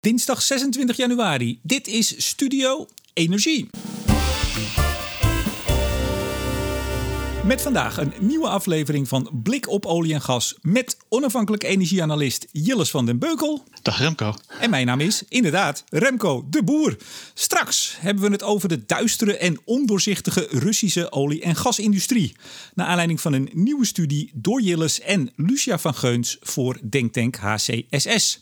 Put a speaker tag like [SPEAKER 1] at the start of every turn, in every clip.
[SPEAKER 1] Dinsdag 26 januari. Dit is Studio Energie. Met vandaag een nieuwe aflevering van Blik op olie en gas met onafhankelijk energieanalist Jilles van den Beukel.
[SPEAKER 2] Dag Remco.
[SPEAKER 1] En mijn naam is inderdaad Remco de Boer. Straks hebben we het over de duistere en ondoorzichtige Russische olie- en gasindustrie. Naar aanleiding van een nieuwe studie door Jilles en Lucia van Geuns voor Denktank HCSS.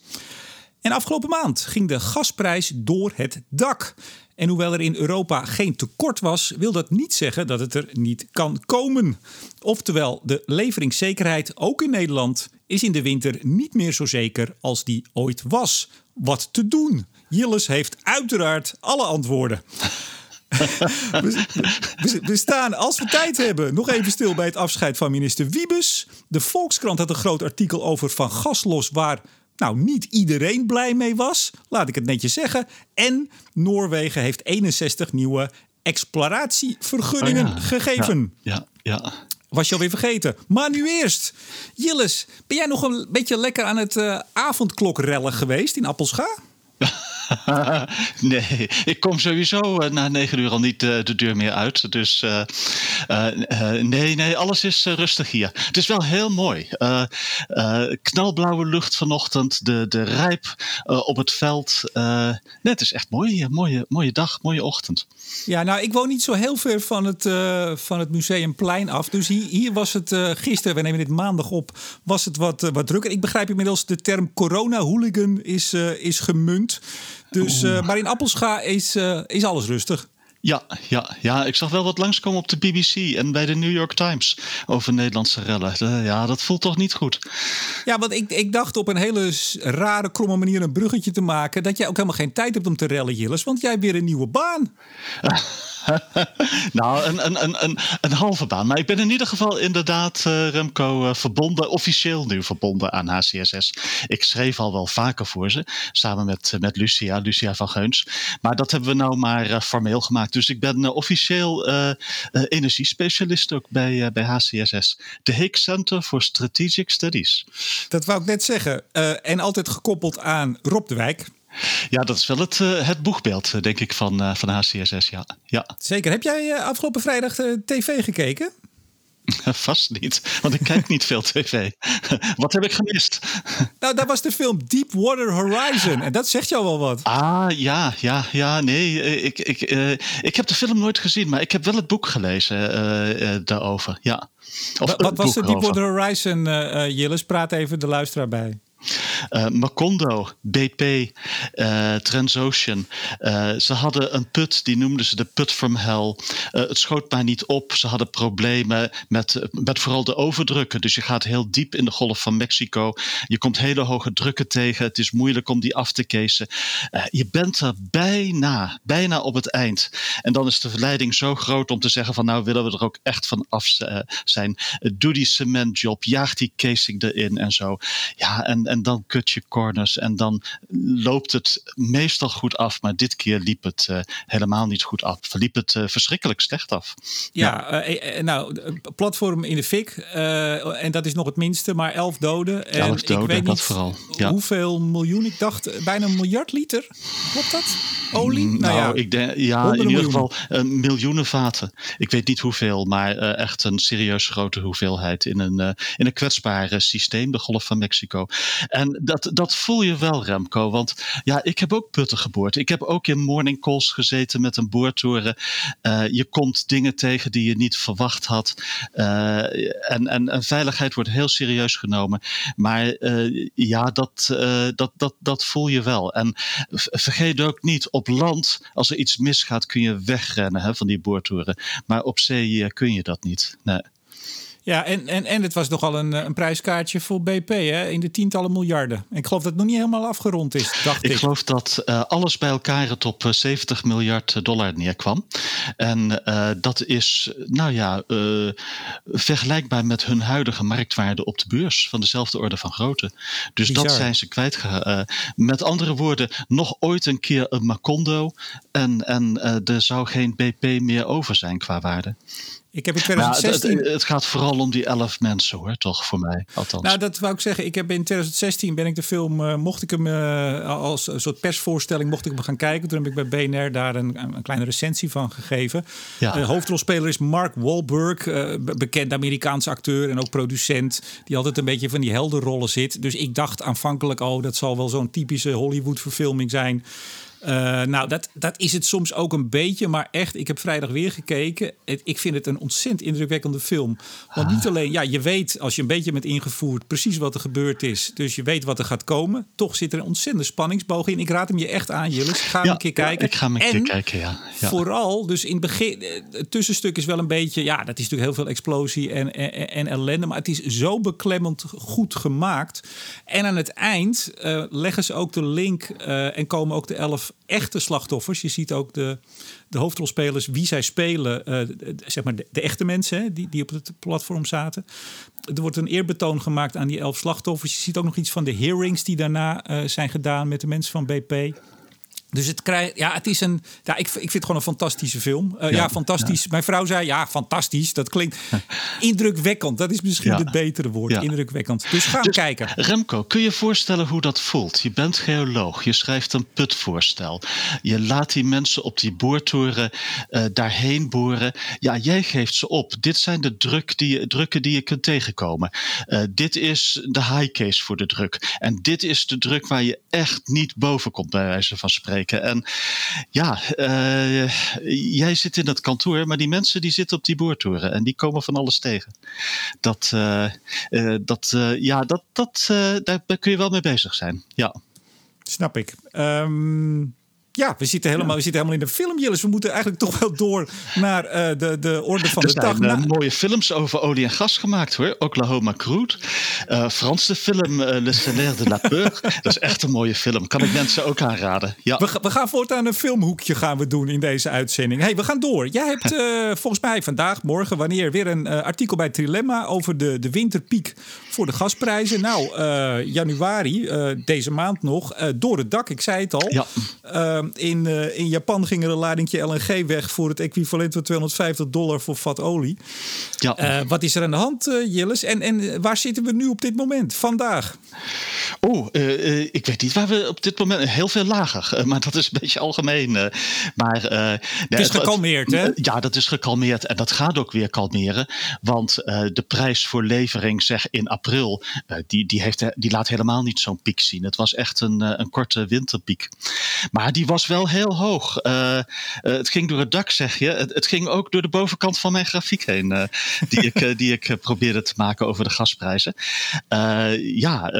[SPEAKER 1] En afgelopen maand ging de gasprijs door het dak. En hoewel er in Europa geen tekort was, wil dat niet zeggen dat het er niet kan komen. Oftewel, de leveringszekerheid, ook in Nederland, is in de winter niet meer zo zeker als die ooit was. Wat te doen? Jilles heeft uiteraard alle antwoorden. we, we, staan, als we tijd hebben, nog even stil bij het afscheid van minister Wiebes. De Volkskrant had een groot artikel over Van Gaslos, waar nou niet iedereen blij mee was, laat ik het netjes zeggen. En Noorwegen heeft 61 nieuwe exploratievergunningen
[SPEAKER 2] Oh ja,
[SPEAKER 1] gegeven.
[SPEAKER 2] Ja, ja.
[SPEAKER 1] Was je alweer vergeten. Maar nu eerst. Jilles, ben jij nog een beetje lekker aan het uh, avondklokrellen geweest in Appelscha?
[SPEAKER 2] nee, ik kom sowieso uh, na negen uur al niet uh, de deur meer uit. Dus uh, nee, nee, alles is rustig hier. Het is wel heel mooi. knalblauwe lucht vanochtend, de, de rijp op het veld. nee, het is echt mooi hier. Mooie, mooie dag, mooie ochtend.
[SPEAKER 1] Ja, nou, ik woon niet zo heel ver van het, van het Museumplein af. Dus hier, hier was het gisteren, we nemen dit maandag op, was het wat, wat drukker. Ik begrijp inmiddels de term corona-hooligan is, is gemunt. Dus, uh, maar in Appelscha is, uh, is alles rustig.
[SPEAKER 2] Ja, ja, ja, ik zag wel wat langskomen op de BBC en bij de New York Times over Nederlandse rellen. Ja, dat voelt toch niet goed.
[SPEAKER 1] Ja, want ik, ik dacht op een hele rare, kromme manier een bruggetje te maken. dat jij ook helemaal geen tijd hebt om te rellen, Jilles, want jij hebt weer een nieuwe baan.
[SPEAKER 2] nou, een, een, een, een, een halve baan. Maar ik ben in ieder geval inderdaad, uh, Remco, uh, verbonden, officieel nu verbonden aan HCSS. Ik schreef al wel vaker voor ze, samen met, met Lucia, Lucia van Geuns. Maar dat hebben we nou maar uh, formeel gemaakt. Dus ik ben officieel energiespecialist ook bij, bij HCSS. De Higgs Center for Strategic Studies.
[SPEAKER 1] Dat wou ik net zeggen. en altijd gekoppeld aan Rob de Wijk.
[SPEAKER 2] Ja, dat is wel het, uh, het boegbeeld, denk ik, van, uh, van HCSS. Ja. ja.
[SPEAKER 1] Zeker. Heb jij uh, afgelopen vrijdag de tv gekeken?
[SPEAKER 2] Vast niet, want ik kijk niet veel tv. wat heb ik gemist?
[SPEAKER 1] nou, dat was de film Deepwater Horizon. En dat zegt jou wel wat.
[SPEAKER 2] Ah, ja, ja, ja. Nee, ik, ik, ik heb de film nooit gezien, maar ik heb wel het boek gelezen daarover. Ja.
[SPEAKER 1] Of wat was de Deepwater Horizon, Jilles? Praat even de luisteraar bij.
[SPEAKER 2] Uh, Macondo, BP, uh, Transocean. Uh, ze hadden een put, die noemden ze de put from hell. het schoot maar niet op. Ze hadden problemen met, met vooral de overdrukken. Dus je gaat heel diep in de golf van Mexico. Je komt hele hoge drukken tegen. Het is moeilijk om die af te casen. je bent er bijna, bijna op het eind. En dan is de verleiding zo groot om te zeggen van nou willen we er ook echt van af zijn. doe die cementjob, jaag die casing erin en zo. Ja, en en dan kut je corners en dan loopt het meestal goed af. Maar dit keer liep het uh, helemaal niet goed af. Verliep het uh, verschrikkelijk slecht af.
[SPEAKER 1] Ja, ja. Uh, nou, platform in de fik. en dat is nog het minste, maar elf doden. En
[SPEAKER 2] elf doden,
[SPEAKER 1] ik weet
[SPEAKER 2] dat
[SPEAKER 1] niet
[SPEAKER 2] vooral. Ja.
[SPEAKER 1] hoeveel miljoen. Ik dacht bijna een miljard liter. Klopt dat? Olie?
[SPEAKER 2] Nou,
[SPEAKER 1] nou ja,
[SPEAKER 2] ik denk, ja in ieder geval miljoenen vaten. Ik weet niet hoeveel, maar echt een serieus grote hoeveelheid in een, in een kwetsbaar systeem, de Golf van Mexico. En dat, dat voel je wel, Remco. Want ja, ik heb ook putten geboord. Ik heb ook in morning calls gezeten met een boortoren. Uh, je komt dingen tegen die je niet verwacht had. Uh, en, en, en veiligheid wordt heel serieus genomen. Maar uh, ja, dat, dat, dat, dat voel je wel. En vergeet ook niet, op land, als er iets misgaat, kun je wegrennen hè, van die boortoren. Maar op zee kun je dat niet. Nee.
[SPEAKER 1] Ja, en, en, en het was nogal een, een prijskaartje voor BP hè? in de tientallen miljarden. Ik geloof dat het nog niet helemaal afgerond is, dacht ik.
[SPEAKER 2] Ik geloof dat uh, alles bij elkaar het op 70 miljard dollar neerkwam. En uh, dat is, nou ja, uh, vergelijkbaar met hun huidige marktwaarde op de beurs van dezelfde orde van grootte. Dus Bizar. dat zijn ze kwijt. met andere woorden, nog ooit een keer een Macondo en, en er zou geen BP meer over zijn qua waarde.
[SPEAKER 1] Ik heb in 2016...
[SPEAKER 2] Nou, het, het, gaat vooral om die elf mensen hoor, toch voor mij, althans.
[SPEAKER 1] Nou, dat wou ik zeggen. Ik heb in 2016 ben ik de film, uh, mocht ik hem uh, als een soort persvoorstelling, mocht ik hem gaan kijken. Toen heb ik bij BNR daar een, een kleine recensie van gegeven. Ja. De hoofdrolspeler is Mark Wahlberg, uh, bekend Amerikaanse acteur en ook producent. Die altijd een beetje van die helderrollen zit. Dus ik dacht aanvankelijk, oh, dat zal wel zo'n typische Hollywood verfilming zijn. Uh, nou, dat, dat is het soms ook een beetje. Maar echt, ik heb vrijdag weer gekeken. Het, ik vind het een ontzettend indrukwekkende film. Want niet alleen, ja, je weet als je een beetje bent ingevoerd precies wat er gebeurd is. Dus je weet wat er gaat komen. Toch zit er een ontzettende spanningsboog in. Ik raad hem je echt aan, Jillis. Ga ja, een keer kijken.
[SPEAKER 2] ik ga hem een en keer kijken, ja. ja.
[SPEAKER 1] Vooral, dus in het begin, eh, het tussenstuk is wel een beetje, ja, dat is natuurlijk heel veel explosie en, en, en ellende. Maar het is zo beklemmend goed gemaakt. En aan het eind uh, leggen ze ook de link uh, en komen ook de elf echte slachtoffers. Je ziet ook de, de hoofdrolspelers, wie zij spelen, uh, zeg maar de, echte mensen hè, die, die op het platform zaten. Er wordt een eerbetoon gemaakt aan die elf slachtoffers. Je ziet ook nog iets van de hearings die daarna uh, zijn gedaan met de mensen van BP. Dus het krijgt, ja, het is een, ja, ik, ik vind het gewoon een fantastische film. Uh, ja, ja, fantastisch. Ja. Mijn vrouw zei, ja, fantastisch. Dat klinkt indrukwekkend. Dat is misschien het betere woord, indrukwekkend. Dus ga dus, kijken.
[SPEAKER 2] Remco, kun je voorstellen hoe dat voelt? Je bent geoloog, je schrijft een putvoorstel. Je laat die mensen op die boortoren uh, daarheen boren. Ja, jij geeft ze op. Dit zijn de druk die, drukken die je kunt tegenkomen. Uh, dit is de high case voor de druk. En dit is de druk waar je echt niet boven komt, bij wijze van spreken. En ja, uh, jij zit in het kantoor, maar die mensen die zitten op die boortoren en die komen van alles tegen. Dat, uh, uh, dat ja, dat, dat, daar kun je wel mee bezig zijn. Ja.
[SPEAKER 1] Snap ik. Um, ja, we zitten helemaal, we zitten helemaal in de film, Jillis. We moeten eigenlijk toch wel door naar uh, de, de orde van
[SPEAKER 2] er
[SPEAKER 1] de dag.
[SPEAKER 2] Er zijn uh, mooie films over olie en gas gemaakt hoor. Oklahoma Crude. Uh, Franse film Le Salaire de la Peur. dat is echt een mooie film. Kan ik mensen ook aanraden. Ja.
[SPEAKER 1] We, we gaan voortaan een filmhoekje gaan we doen in deze uitzending. hey, we gaan door. Jij hebt volgens mij vandaag, morgen, wanneer weer een artikel bij Trilemma over de, de winterpiek voor de gasprijzen. Nou, januari, deze maand nog, door het dak. Ik zei het al.
[SPEAKER 2] Ja.
[SPEAKER 1] In, uh, in Japan ging er een ladingje LNG weg voor het equivalent van 250 dollar voor vat olie.
[SPEAKER 2] Ja.
[SPEAKER 1] Uh, wat is er aan de hand, uh, Jillis? En, en waar zitten we nu op dit moment, vandaag?
[SPEAKER 2] Oh, ik weet niet waar we op dit moment heel veel lager, maar dat is een beetje algemeen. maar,
[SPEAKER 1] het is gekalmeerd, hè?
[SPEAKER 2] Ja, dat is gekalmeerd en dat gaat ook weer kalmeren, want de prijs voor levering, zeg in april, die, die, heeft, die laat helemaal niet zo'n piek zien. Het was echt een, een korte winterpiek. Maar die was wel heel hoog. Uh, uh, het ging door het dak, zeg je. Het, het, ging ook door de bovenkant van mijn grafiek heen, uh, die ik, die ik probeerde te maken over de gasprijzen. ja,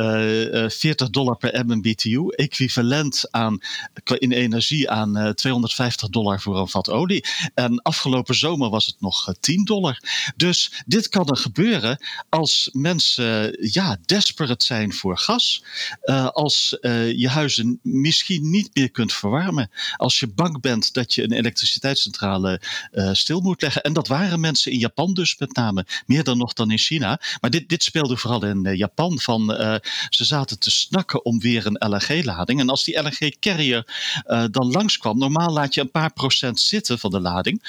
[SPEAKER 2] 40 dollar per MMBTU, equivalent aan in energie aan 250 dollar voor een vat olie. En afgelopen zomer was het nog 10 dollar. Dus dit kan er gebeuren als mensen ja, desperate zijn voor gas. als je huizen misschien niet meer kunt verwarmen Als je bang bent dat je een elektriciteitscentrale uh, stil moet leggen. En dat waren mensen in Japan dus met name. Meer dan nog dan in China. Maar dit, dit speelde vooral in uh, Japan. Van, uh, ze zaten te snakken om weer een LNG-lading. En als die LNG-carrier dan langskwam. Normaal laat je een paar procent zitten van de lading.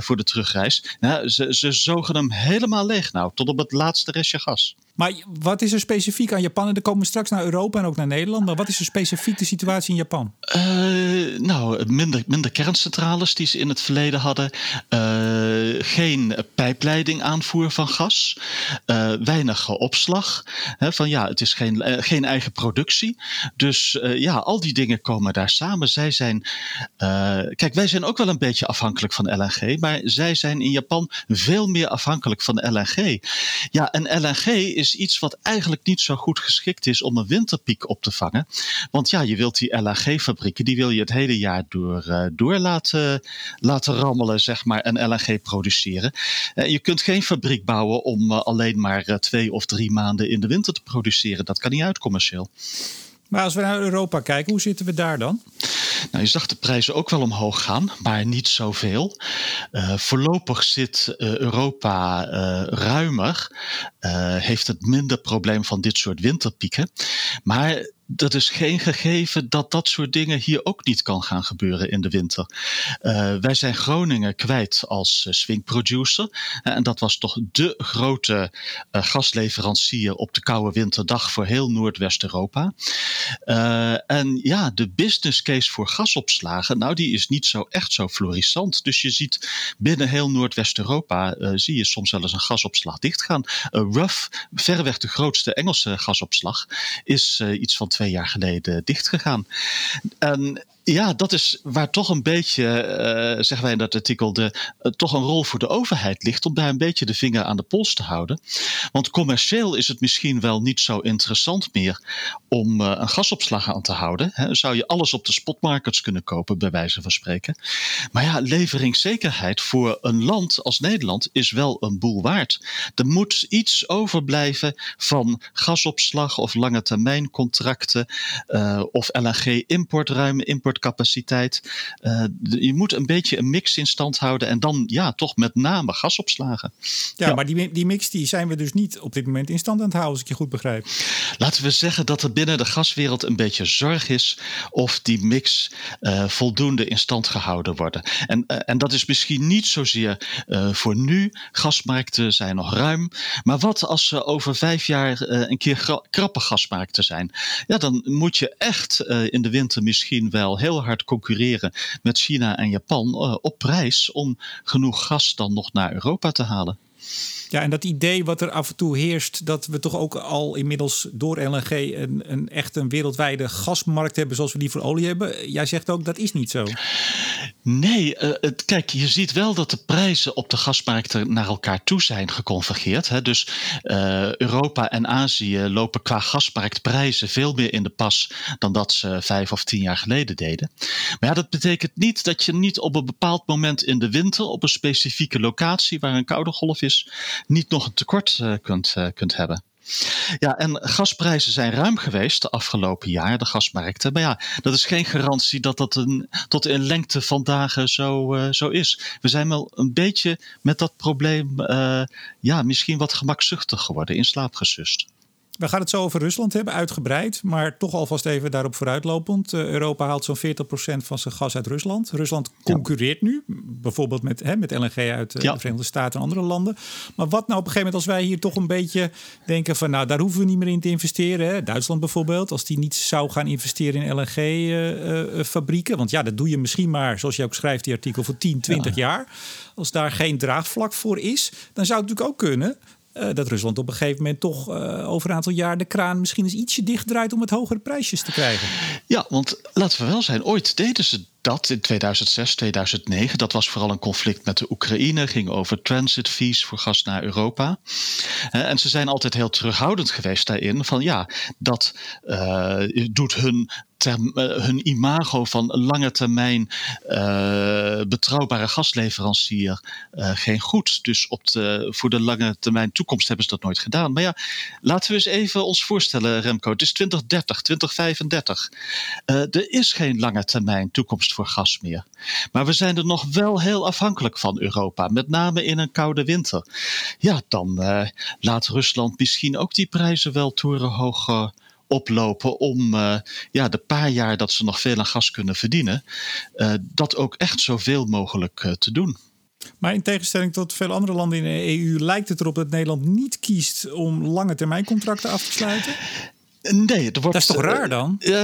[SPEAKER 2] voor de terugreis. Nou, ze, ze zogen hem helemaal leeg nou. Tot op het laatste restje gas.
[SPEAKER 1] Maar wat is er specifiek aan Japan? En dan komen straks naar Europa en ook naar Nederland. Maar wat is er specifiek de situatie in Japan?
[SPEAKER 2] Uh, nou, minder, minder kerncentrales die ze in het verleden hadden. Uh, geen pijpleiding aanvoer van gas. Uh, weinig opslag. Van ja, het is geen, geen eigen productie. Dus ja, al die dingen komen daar samen. Zij zijn. kijk, wij zijn ook wel een beetje afhankelijk van LNG. Maar zij zijn in Japan veel meer afhankelijk van LNG. Ja, en LNG is iets wat eigenlijk niet zo goed geschikt is om een winterpiek op te vangen. Want ja, je wilt die LNG-fabrieken, die wil je het hele jaar door, uh, door laten, laten rammelen, zeg maar, en LNG produceren. Uh, je kunt geen fabriek bouwen om uh, alleen maar twee of drie maanden in de winter te produceren. Dat kan niet uit commercieel.
[SPEAKER 1] Maar als we naar Europa kijken, hoe zitten we daar dan?
[SPEAKER 2] Nou, je zag de prijzen ook wel omhoog gaan, maar niet zoveel. Uh, voorlopig zit uh, Europa uh, ruimer, heeft het minder probleem van dit soort winterpieken. Maar dat is geen gegeven dat dat soort dingen hier ook niet kan gaan gebeuren in de winter. Uh, wij zijn Groningen kwijt als uh, swing producer. en dat was toch de grote uh, gasleverancier op de koude winterdag voor heel Noordwest-Europa. en ja, de business case voor gasopslagen, nou die is niet zo echt zo florissant. Dus je ziet binnen heel Noordwest-Europa, zie je soms wel eens een gasopslag dichtgaan. Rough, verreweg de grootste Engelse gasopslag, is iets van twee jaar geleden dichtgegaan. En ja, dat is waar toch een beetje, uh, zeggen wij in dat artikel, de, uh, toch een rol voor de overheid ligt om daar een beetje de vinger aan de pols te houden. Want commercieel is het misschien wel niet zo interessant meer om uh, een gasopslag aan te houden. Hè. Zou je alles op de spotmarkets kunnen kopen, bij wijze van spreken. Maar ja, leveringszekerheid voor een land als Nederland is wel een boel waard. Er moet iets overblijven van gasopslag of lange termijn contracten of LNG-importruime import capaciteit. Uh, je moet een beetje een mix in stand houden en dan ja, toch met name gasopslagen.
[SPEAKER 1] Ja, ja, maar die, die mix die zijn we dus niet op dit moment in stand aan het houden, als ik je goed begrijp.
[SPEAKER 2] Laten we zeggen dat er binnen de gaswereld een beetje zorg is of die mix uh, voldoende in stand gehouden worden. En, uh, en dat is misschien niet zozeer voor nu. Gasmarkten zijn nog ruim. Maar wat als ze over vijf jaar een keer krappe gasmarkten zijn? Ja, dan moet je echt in de winter misschien wel heel hard concurreren met China en Japan uh, op prijs om genoeg gas dan nog naar Europa te halen.
[SPEAKER 1] Ja, en dat idee wat er af en toe heerst, dat we toch ook al inmiddels door LNG een, een echt een wereldwijde gasmarkt hebben zoals we die voor olie hebben. Jij zegt ook dat is niet zo.
[SPEAKER 2] Nee, uh, het, kijk, je ziet wel dat de prijzen op de gasmarkten naar elkaar toe zijn geconvergeerd. Hè? Dus uh, Europa en Azië lopen qua gasmarktprijzen veel meer in de pas dan dat ze vijf of tien jaar geleden deden. Maar ja, dat betekent niet dat je niet op een bepaald moment in de winter op een specifieke locatie waar een koude golf is, niet nog een tekort uh, kunt, uh, kunt hebben. Ja, en gasprijzen zijn ruim geweest de afgelopen jaar, de gasmarkten. Maar ja, dat is geen garantie dat dat een, tot in lengte van dagen zo, uh, zo is. We zijn wel een beetje met dat probleem, ja, misschien wat gemakzuchtig geworden, in slaap gesust.
[SPEAKER 1] We gaan het zo over Rusland hebben, uitgebreid. Maar toch alvast even daarop vooruitlopend. Uh, Europa haalt zo'n 40% van zijn gas uit Rusland. Rusland concurreert ja. nu, bijvoorbeeld met, hè, met LNG uit uh, ja. de Verenigde Staten en andere landen. Maar wat nou op een gegeven moment als wij hier toch een beetje denken van... nou, daar hoeven we niet meer in te investeren. Hè? Duitsland bijvoorbeeld, als die niet zou gaan investeren in LNG-fabrieken. Uh, Want ja, dat doe je misschien maar, zoals je ook schrijft die artikel, voor 10, 20 ja. jaar. Als daar geen draagvlak voor is, dan zou het natuurlijk ook kunnen uh, dat Rusland op een gegeven moment toch uh, over een aantal jaar de kraan misschien eens ietsje dichtdraait om het hogere prijsjes te krijgen.
[SPEAKER 2] Ja, want laten we wel zijn, ooit deden ze dat in 2006, 2009. Dat was vooral een conflict met de Oekraïne, ging over transit fees voor gas naar Europa. Uh, en ze zijn altijd heel terughoudend geweest daarin. Van ja, dat doet hun ter, hun imago van lange termijn uh, betrouwbare gasleverancier uh, geen goed. Dus op de, voor de lange termijn toekomst hebben ze dat nooit gedaan. Maar ja, laten we eens even ons voorstellen, Remco. Het is 2030, 2035. Uh, er is geen lange termijn toekomst voor gas meer. Maar we zijn er nog wel heel afhankelijk van Europa. Met name in een koude winter. Ja, dan laat Rusland misschien ook die prijzen wel torenhoog oplopen om uh, ja, de paar jaar dat ze nog veel aan gas kunnen verdienen, uh, dat ook echt zoveel mogelijk uh, te doen.
[SPEAKER 1] Maar in tegenstelling tot veel andere landen in de EU lijkt het erop dat Nederland niet kiest om lange termijn contracten af te sluiten.
[SPEAKER 2] Nee, het wordt,
[SPEAKER 1] dat is toch raar dan?
[SPEAKER 2] Uh,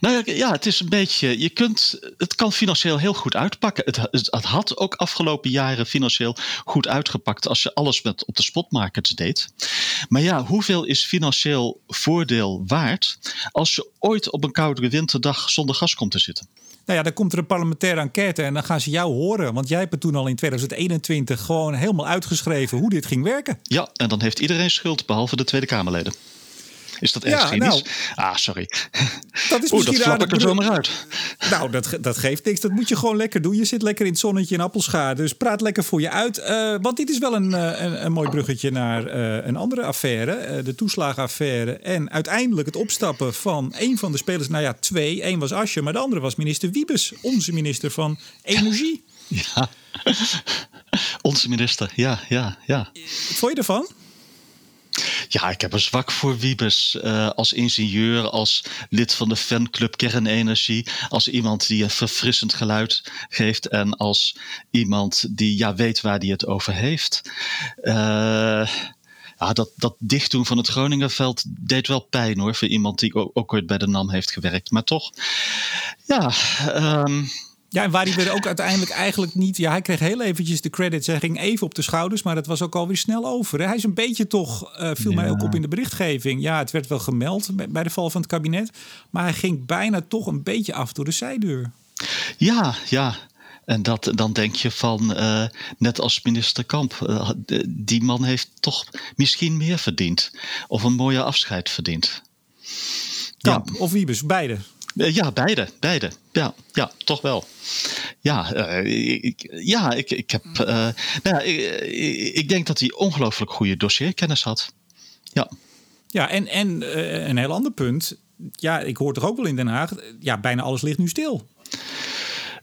[SPEAKER 2] nou ja, het is een beetje. Je kunt, het kan financieel heel goed uitpakken. Het, het, had ook afgelopen jaren financieel goed uitgepakt als je alles met op de spotmarkets deed. Maar ja, hoeveel is financieel voordeel waard als je ooit op een koude winterdag zonder gas komt te zitten?
[SPEAKER 1] Nou ja, dan komt er een parlementaire enquête en dan gaan ze jou horen. Want jij hebt het toen al in 2021 gewoon helemaal uitgeschreven hoe dit ging werken.
[SPEAKER 2] Ja, en dan heeft iedereen schuld, behalve de Tweede Kamerleden. Is dat erg ja, nou, Ah, sorry. Dat is Oeh, dat ik er zomaar uit.
[SPEAKER 1] Nou, dat, dat geeft niks. Dat moet je gewoon lekker doen. Je zit lekker in het zonnetje in Appelscha. Dus praat lekker voor je uit. Uh, want dit is wel een, een, een mooi bruggetje naar uh, een andere affaire. Uh, de toeslagenaffaire. En uiteindelijk het opstappen van een van de spelers. Nou ja, twee. Eén was Asje, maar de andere was minister Wiebes. Onze minister van Energie.
[SPEAKER 2] Ja, onze minister. Ja, ja, ja.
[SPEAKER 1] Wat vond je ervan?
[SPEAKER 2] Ja, ik heb een zwak voor Wiebes. Uh, als ingenieur, als lid van de fanclub Kernenergie. Als iemand die een verfrissend geluid geeft. En als iemand die ja, weet waar hij het over heeft. Uh, ja, dat, dat dichtdoen van het Groningenveld deed wel pijn hoor. Voor iemand die ook, ook ooit bij de NAM heeft gewerkt. Maar toch, ja. Um,
[SPEAKER 1] ja, en waar hij weer ook uiteindelijk eigenlijk niet... Ja, hij kreeg heel eventjes de credits. Hij ging even op de schouders, maar dat was ook alweer snel over. Hij is een beetje toch, uh, viel mij ook op in de berichtgeving. Ja, het werd wel gemeld bij de val van het kabinet. Maar hij ging bijna toch een beetje af door de zijdeur.
[SPEAKER 2] Ja, ja. En dat, dan denk je van, uh, net als minister Kamp, uh, die man heeft toch misschien meer verdiend. Of een mooie afscheid verdiend.
[SPEAKER 1] Kamp ja. of Wiebes, beide.
[SPEAKER 2] Uh, ja, beide, beide. Ja, ja toch wel. Ja, ik, ja ik, ik heb. nou ja, ik, ik, denk dat hij ongelooflijk goede dossierkennis had. Ja.
[SPEAKER 1] Ja, en, en een heel ander punt. Ja, ik hoor toch ook wel in Den Haag. Ja, bijna alles ligt nu stil.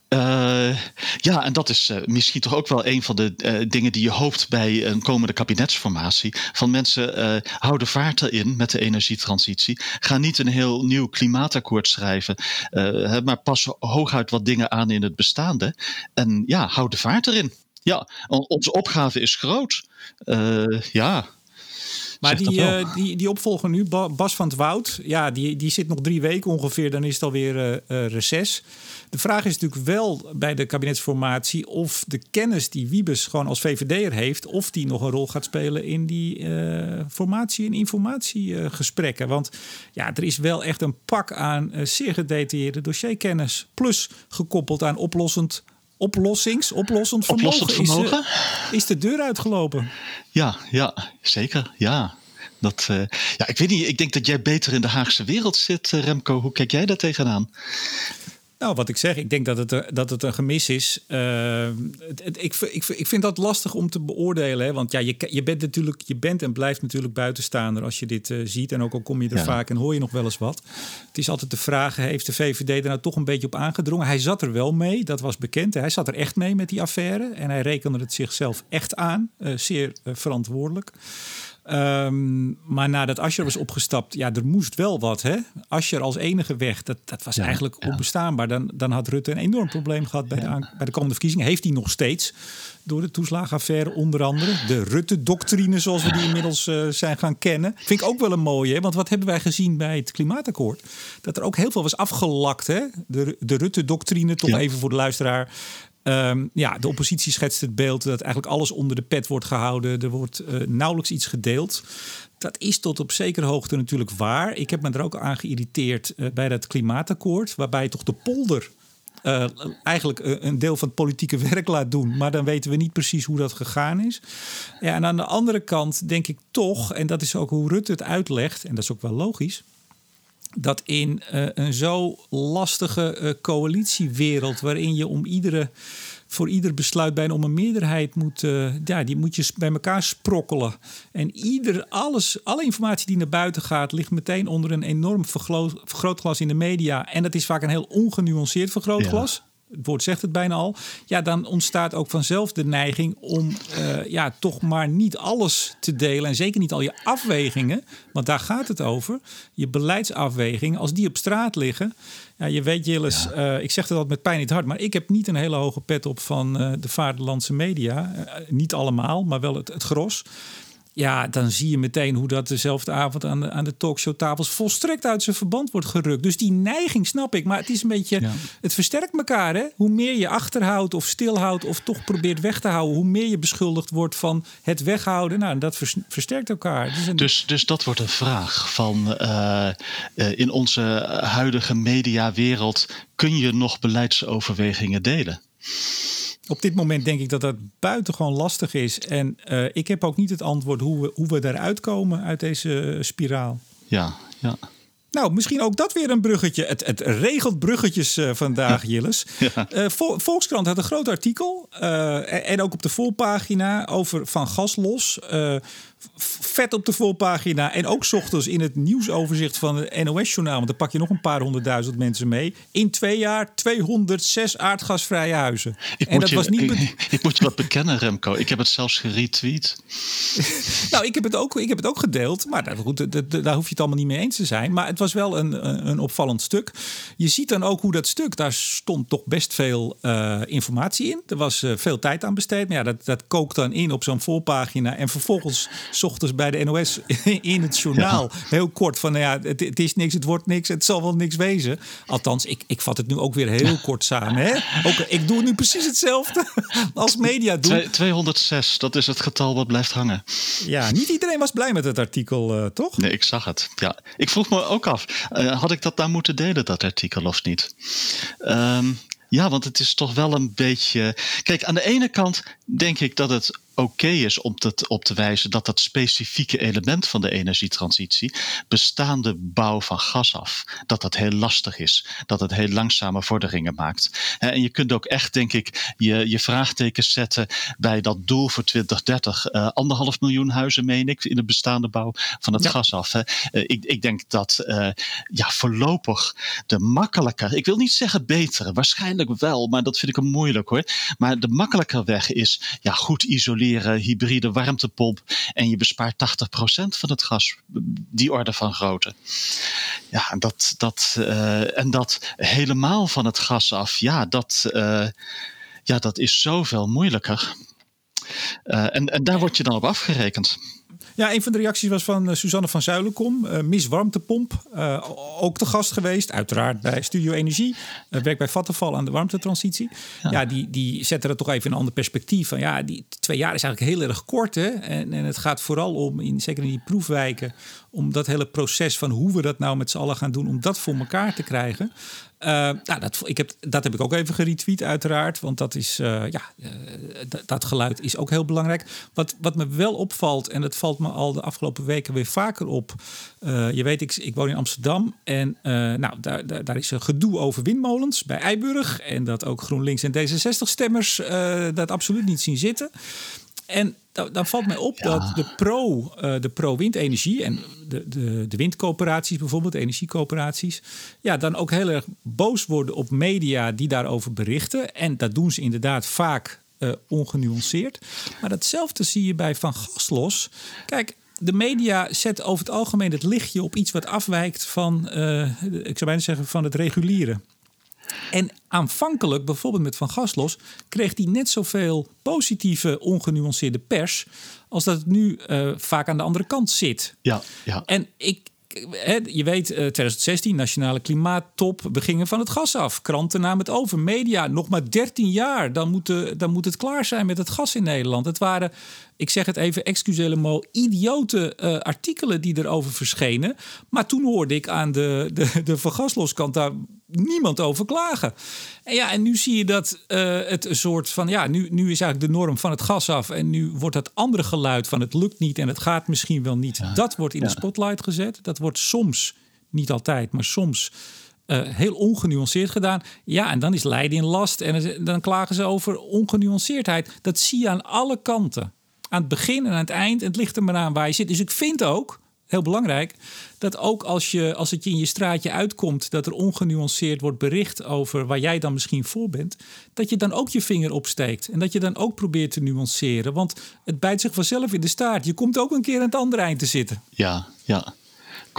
[SPEAKER 2] Uh, ja, en dat is uh, misschien toch ook wel een van de uh, dingen die je hoopt bij een komende kabinetsformatie. Van mensen houden vaart erin met de energietransitie. Ga niet een heel nieuw klimaatakkoord schrijven, maar pas hooguit wat dingen aan in het bestaande. En ja, hou de vaart erin. Ja, onze opgave is groot. ja.
[SPEAKER 1] Maar die, uh, die, die opvolger nu, Bas van het Woud, ja, die, die zit nog drie weken ongeveer, dan is het alweer uh, uh, reces. De vraag is natuurlijk wel bij de kabinetsformatie of de kennis die Wiebes gewoon als VVD'er heeft, of die nog een rol gaat spelen in die formatie- en informatiegesprekken. Want ja, er is wel echt een pak aan zeer gedetailleerde dossierkennis, plus gekoppeld aan oplossend oplossings, oplossend vermogen? Is, is, de deur uitgelopen.
[SPEAKER 2] Ja, ja zeker. Ja. Dat, uh, ja, ik weet niet, ik denk dat jij beter in de Haagse wereld zit, uh, Remco. Hoe kijk jij daar tegenaan?
[SPEAKER 1] Nou, wat ik zeg, ik denk dat het, dat het een gemis is. Uh, het, ik, ik, ik vind dat lastig om te beoordelen. Hè? Want ja, je, je bent natuurlijk, je bent en blijft natuurlijk buitenstaander als je dit uh, ziet. En ook al kom je er ja. vaak en hoor je nog wel eens wat. Het is altijd de vraag: heeft de VVD er nou toch een beetje op aangedrongen? Hij zat er wel mee, dat was bekend. Hij zat er echt mee met die affaire. En hij rekende het zichzelf echt aan. Uh, zeer verantwoordelijk. Um, maar nadat Ascher was opgestapt, ja, er moest wel wat. Hè? Ascher als enige weg, dat, dat was ja, eigenlijk ja. onbestaanbaar. Dan, dan had Rutte een enorm probleem gehad bij, ja. de, bij de komende verkiezingen. Heeft hij nog steeds door de toeslagenaffaire onder andere. De Rutte-doctrine, zoals we die inmiddels uh, zijn gaan kennen. Vind ik ook wel een mooie, want wat hebben wij gezien bij het klimaatakkoord? Dat er ook heel veel was afgelakt. Hè? De, de Rutte-doctrine, toch even voor de luisteraar. Um, ja, de oppositie schetst het beeld dat eigenlijk alles onder de pet wordt gehouden. Er wordt uh, nauwelijks iets gedeeld. Dat is tot op zekere hoogte natuurlijk waar. Ik heb me er ook aan geïrriteerd uh, bij dat klimaatakkoord, waarbij toch de polder uh, eigenlijk een deel van het politieke werk laat doen. Maar dan weten we niet precies hoe dat gegaan is. Ja, en aan de andere kant denk ik toch, en dat is ook hoe Rutte het uitlegt, en dat is ook wel logisch dat in uh, een zo lastige uh, coalitiewereld, waarin je om iedere, voor ieder besluit bijna om een meerderheid moet, uh, ja, die moet je bij elkaar sprokkelen. En ieder, alles, alle informatie die naar buiten gaat, ligt meteen onder een enorm vergrootglas in de media. En dat is vaak een heel ongenuanceerd vergrootglas. Het woord zegt het bijna al, ja, dan ontstaat ook vanzelf de neiging om uh, ja, toch maar niet alles te delen. En zeker niet al je afwegingen, want daar gaat het over. Je beleidsafwegingen, als die op straat liggen. Ja, je weet, Jillis, ja. uh, ik zeg het altijd met pijn in het hart, maar ik heb niet een hele hoge pet op van uh, de vaderlandse media. niet allemaal, maar wel het, het gros. Ja, dan zie je meteen hoe dat dezelfde avond aan de, aan de talkshowtafels volstrekt uit zijn verband wordt gerukt. Dus die neiging snap ik. Maar het is een beetje. Ja. Het versterkt elkaar. Hè? Hoe meer je achterhoudt of stilhoudt of toch probeert weg te houden, hoe meer je beschuldigd wordt van het weghouden. Nou, dat versterkt elkaar.
[SPEAKER 2] Dus, een... dus, dus dat wordt een vraag van uh, uh, in onze huidige mediawereld kun je nog beleidsoverwegingen delen?
[SPEAKER 1] Op dit moment denk ik dat dat buitengewoon lastig is. En uh, ik heb ook niet het antwoord hoe we, hoe we daaruit komen uit deze spiraal.
[SPEAKER 2] Ja, ja.
[SPEAKER 1] Nou, misschien ook dat weer een bruggetje. Het, het regelt bruggetjes uh, vandaag, Jilles. Ja. Uh, Volkskrant had een groot artikel. Uh, en ook op de voorpagina over van gas los. Vet op de voorpagina. En ook ochtends in het nieuwsoverzicht van het NOS-journaal. Want dan pak je nog een paar honderdduizend mensen mee. In twee jaar 206 aardgasvrije huizen.
[SPEAKER 2] Ik, en moet, dat je, was niet ik, ik, moet je wat bekennen, Remco. Ik heb het zelfs geretweet.
[SPEAKER 1] nou, ik heb, het ook, ik heb het ook gedeeld. Maar daar, goed, daar hoef je het allemaal niet mee eens te zijn. Maar het was wel een, een opvallend stuk. Je ziet dan ook hoe dat stuk, daar stond toch best veel uh, informatie in. Er was uh, veel tijd aan besteed. Maar ja, dat, dat kookt dan in op zo'n voorpagina. En vervolgens ochtends bij de NOS in het journaal. Heel kort van, nou ja, het, het, is niks, het wordt niks, het zal wel niks wezen. Althans, ik, ik vat het nu ook weer heel kort samen. Hè? Ook, ik doe nu precies hetzelfde als media doen.
[SPEAKER 2] 206, dat is het getal wat blijft hangen.
[SPEAKER 1] Ja, niet iedereen was blij met het artikel, uh, toch?
[SPEAKER 2] Nee, ik zag het. Ja, ik vroeg me ook af, uh, had ik dat daar moeten delen, dat artikel, of niet? Um, ja, want het is toch wel een beetje. Kijk, aan de ene kant denk ik dat het oké is om te, op te wijzen dat dat specifieke element van de energietransitie, bestaande bouw van gas af, dat dat heel lastig is. Dat het heel langzame vorderingen maakt. En je kunt ook echt, denk ik, je, je vraagtekens zetten bij dat doel voor 2030. Uh, eh, anderhalf miljoen huizen, meen ik, in de bestaande bouw van het gas af. Hè. Uh, ik, ik denk dat uh, ja, voorlopig de makkelijker, ik wil niet zeggen betere, waarschijnlijk wel, maar dat vind ik een moeilijk hoor. Maar de makkelijker weg is ja, goed isoleren hybride warmtepomp. En je bespaart 80% van het gas. Die orde van grootte. Ja, dat, dat, uh, en dat helemaal van het gas af. Ja, dat, uh, ja, dat is zoveel moeilijker. En, en daar word je dan op afgerekend.
[SPEAKER 1] Ja, een van de reacties was van uh, Suzanne van Zuilenkom, uh, Miss Warmtepomp. Uh, ook te gast geweest, uiteraard bij Studio Energie. werkt bij Vattenfall aan de warmtetransitie. Ja, ja die, die zetten dat toch even in een ander perspectief. Van, ja, die twee jaar is eigenlijk heel erg kort. Hè? En, en het gaat vooral om, in, zeker in die proefwijken, om dat hele proces van hoe we dat nou met z'n allen gaan doen, om dat voor elkaar te krijgen. Uh, nou, dat, ik heb, dat heb ik ook even geretweet, uiteraard. Want dat, is, uh, ja, uh, dat geluid is ook heel belangrijk. Wat, wat me wel opvalt, en dat valt me al de afgelopen weken weer vaker op. je weet, ik, ik woon in Amsterdam. En nou, daar, daar, daar, is een gedoe over windmolens bij Eiburg. En dat ook GroenLinks en D66-stemmers dat absoluut niet zien zitten. En dan valt mij op dat de pro, uh, de pro-windenergie en de, de, de windcoöperaties bijvoorbeeld, de energiecoöperaties, ja, dan ook heel erg boos worden op media die daarover berichten. En dat doen ze inderdaad vaak uh, ongenuanceerd. Maar datzelfde zie je bij Van Gaslos. Kijk, de media zet over het algemeen het lichtje op iets wat afwijkt van, uh, ik zou bijna zeggen, van het reguliere. En aanvankelijk, bijvoorbeeld met Van Gaslos, kreeg hij net zoveel positieve, ongenuanceerde pers. als dat het nu uh, vaak aan de andere kant zit.
[SPEAKER 2] Ja, ja.
[SPEAKER 1] En ik, je weet, 2016, eh, nationale klimaattop, we gingen van het gas af. Kranten namen het over, media, nog maar 13 jaar, dan moet, dan moet het klaar zijn met het gas in Nederland. Het waren ik zeg het even, excusez mo, idiote uh, artikelen die erover verschenen. Maar toen hoorde ik aan de, de, de vergasloskant daar niemand over klagen. En ja, en nu zie je dat uh, het een soort van, ja, nu, nu is eigenlijk de norm van het gas af. En nu wordt dat andere geluid van het lukt niet en het gaat misschien wel niet. dat wordt in de spotlight gezet. Dat wordt soms, niet altijd, maar soms... Uh, heel ongenuanceerd gedaan. Ja, en dan is Leiden in last. En dan klagen ze over ongenuanceerdheid. Dat zie je aan alle kanten aan het begin en aan het eind. Het ligt er maar aan waar je zit. Dus ik vind ook, heel belangrijk, dat ook als, je, als het je in je straatje uitkomt dat er ongenuanceerd wordt bericht over waar jij dan misschien voor bent, dat je dan ook je vinger opsteekt en dat je dan ook probeert te nuanceren. Want het bijt zich vanzelf in de staart. Je komt ook een keer aan het andere eind te zitten.
[SPEAKER 2] Ja, ja.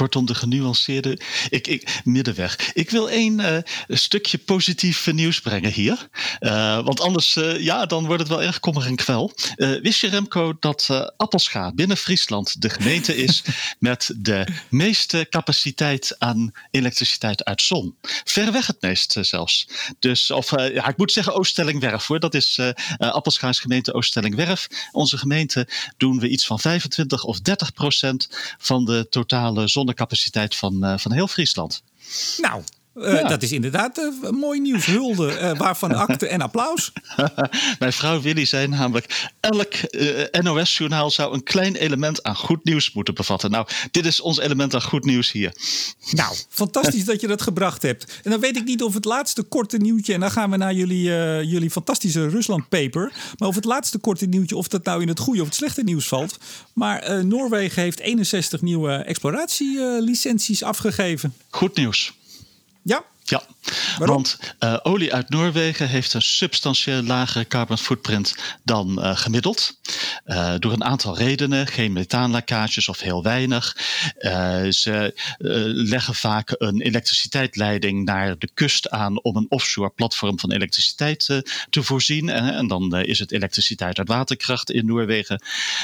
[SPEAKER 2] Kortom, de genuanceerde ik, ik, middenweg. Ik wil één uh, stukje positief nieuws brengen hier. Uh, want anders uh, ja, dan wordt het wel erg kommer en kwel. wist je, Remco, dat Appelscha binnen Friesland de gemeente is met de meeste capaciteit aan elektriciteit uit zon? Verreweg het meest zelfs. Dus, of ja, ik moet zeggen Ooststellingwerf hoor. Dat is Appelscha gemeente Ooststellingwerf. Onze gemeente doen we iets van 25 of 30 procent van de totale zon capaciteit van, uh, van heel Friesland.
[SPEAKER 1] Nou, Uh, Dat is inderdaad uh, mooi nieuws. Hulde, uh, waarvan akte en applaus.
[SPEAKER 2] Mijn vrouw Willy zei namelijk: elk NOS-journaal zou een klein element aan goed nieuws moeten bevatten. Nou, dit is ons element aan goed nieuws hier.
[SPEAKER 1] Nou, fantastisch dat je dat gebracht hebt. En dan weet ik niet of het laatste korte nieuwtje, en dan gaan we naar jullie, jullie fantastische Rusland-paper. Maar of het laatste korte nieuwtje, of dat nou in het goede of het slechte nieuws valt. Maar Noorwegen heeft 61 nieuwe exploratielicenties afgegeven.
[SPEAKER 2] Goed nieuws.
[SPEAKER 1] Ja.
[SPEAKER 2] Ja, want uh, olie uit Noorwegen heeft een substantieel lagere carbon footprint dan uh, gemiddeld. Uh, door een aantal redenen, geen methaanlekkages of heel weinig. ze leggen vaak een elektriciteitsleiding naar de kust aan om een offshore platform van elektriciteit te voorzien. en dan is het elektriciteit uit waterkracht in Noorwegen.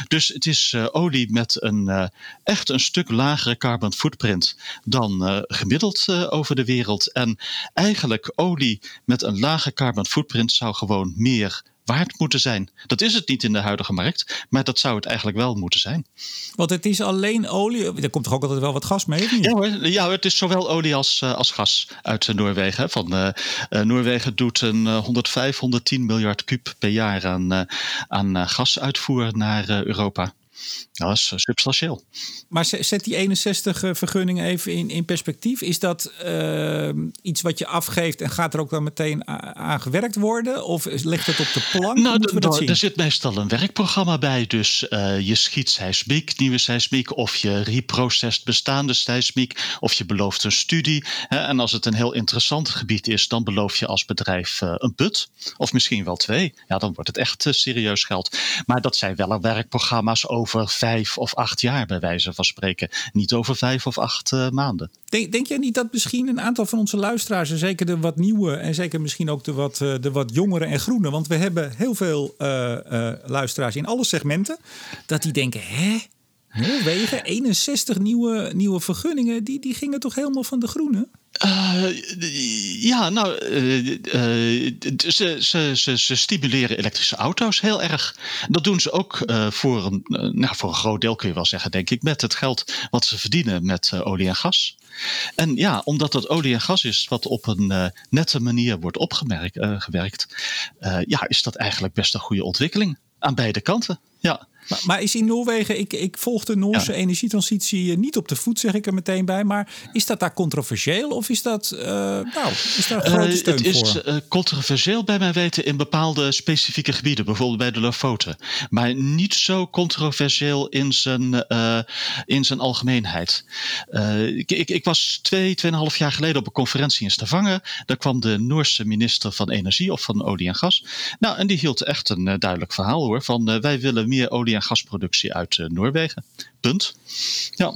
[SPEAKER 2] Dus het is olie met een echt een stuk lagere carbon footprint dan gemiddeld over de wereld. En eigenlijk olie met een lage carbon footprint zou gewoon meer waard moeten zijn. Dat is het niet in de huidige markt, maar dat zou het eigenlijk wel moeten zijn.
[SPEAKER 1] Want het is alleen olie, er komt toch ook altijd wel wat gas mee?
[SPEAKER 2] Ja, hoor, ja, het is zowel olie als, uh, als gas uit Noorwegen. Van, uh, Noorwegen doet een 105, 110 miljard kub per jaar aan, aan gasuitvoer naar Europa. Dat is eh, substantieel.
[SPEAKER 1] Maar zet die 61 eh, vergunningen even in, in perspectief. Is dat uh, iets wat je afgeeft en gaat er ook dan meteen aan gewerkt worden? Of ligt het op de plank?
[SPEAKER 2] Nou, we dat zien? er zit meestal een werkprogramma bij. Dus uh, je schiet seismiek, nieuwe seismiek, of je reprocessed bestaande seismiek, of je belooft een studie. En als het een heel interessant gebied is, dan beloof je als bedrijf een put. Of misschien wel twee. Ja, dan wordt het echt serieus geld. Maar dat zijn wel werkprogramma's over vijf of acht jaar, bij wijze van spreken. Niet over vijf of acht uh, maanden.
[SPEAKER 1] Denk, denk jij niet dat misschien een aantal van onze luisteraars, en zeker de wat nieuwe en zeker misschien ook de wat, uh, de wat jongere en groene, want we hebben heel veel uh, luisteraars in alle segmenten, dat die denken: hè? Noorwegen, 61 nieuwe, nieuwe vergunningen, die, die gingen toch helemaal van de groene?
[SPEAKER 2] Uh, ja, nou, uh, uh, ze, ze, ze, ze, stimuleren elektrische auto's heel erg. Dat doen ze ook voor, een, nou, voor een groot deel, kun je wel zeggen, denk ik, met het geld wat ze verdienen met olie en gas. En ja, omdat dat olie en gas is wat op een nette manier wordt opgewerkt, ja, is dat eigenlijk best een goede ontwikkeling aan beide kanten. Ja.
[SPEAKER 1] Maar, maar, is in Noorwegen, ik, ik volg de Noorse energietransitie eh, niet op de voet, zeg ik er meteen bij. Maar is dat daar controversieel of is dat, uh, nou, is daar een grote uh, steun
[SPEAKER 2] het voor? Het is controversieel bij mijn weten in bepaalde specifieke gebieden, bijvoorbeeld bij de Lofoten. Maar niet zo controversieel in zijn, in zijn algemeenheid. Ik, ik, ik, was twee, tweeënhalf jaar geleden op een conferentie in Stavanger. Daar kwam de Noorse minister van Energie of van Olie en Gas. Nou, en die hield echt een duidelijk verhaal hoor. Van wij willen meer olie en gasproductie uit uh, Noorwegen. Punt. Ja.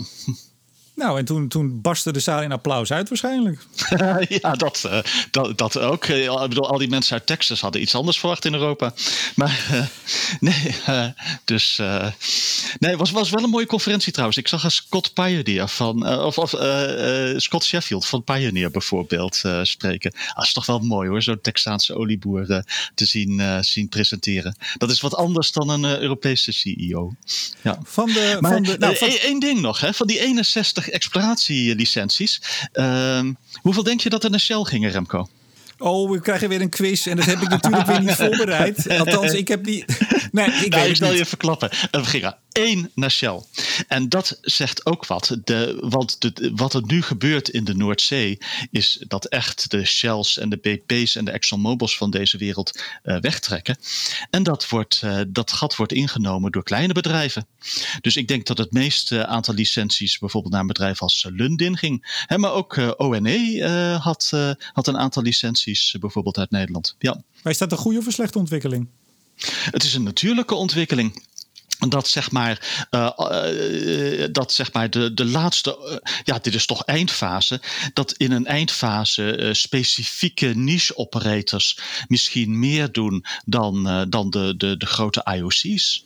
[SPEAKER 1] Nou, en toen, toen barstte de zaal in applaus uit waarschijnlijk.
[SPEAKER 2] ja, dat, uh, dat, dat ook. Eh, ik bedoel, al die mensen uit Texas hadden iets anders verwacht in Europa. Maar uh, nee, dus... nee, het was, was wel een mooie conferentie trouwens. Ik zag een Scott Pioneer van... of of Scott Sheffield van Pioneer bijvoorbeeld spreken. Ah, dat is toch wel mooi hoor, zo'n Texaanse olieboer te zien, zien presenteren. Dat is wat anders dan een Europese CEO. Ja.
[SPEAKER 1] Van de... Maar, van de
[SPEAKER 2] nou, van... één ding nog, hè, van die 61 exploratielicenties. Uh, hoeveel denk je dat er naar Shell gingen, Remco?
[SPEAKER 1] Oh, we krijgen weer een quiz en dat heb ik natuurlijk weer niet voorbereid. Althans, ik heb die.
[SPEAKER 2] Nee, ik nou, weet ik zal je verklappen. We gingen één naar Shell. En dat zegt ook wat. De, want de, wat er nu gebeurt in de Noordzee is dat echt de Shells en de BP's en de ExxonMobils van deze wereld uh, wegtrekken. En dat, wordt, uh, dat gat wordt ingenomen door kleine bedrijven. Dus ik denk dat het meeste aantal licenties bijvoorbeeld naar een bedrijf als Lundin ging. Hè, maar ook uh, ONE had, had een aantal licenties bijvoorbeeld uit Nederland. Ja.
[SPEAKER 1] Maar is dat een goede of een slechte ontwikkeling?
[SPEAKER 2] Het is een natuurlijke ontwikkeling dat zeg maar, uh, uh, dat zeg maar de, de laatste, uh, ja, dit is toch eindfase, dat in een eindfase specifieke niche operators misschien meer doen dan, dan de, de, de grote IOC's.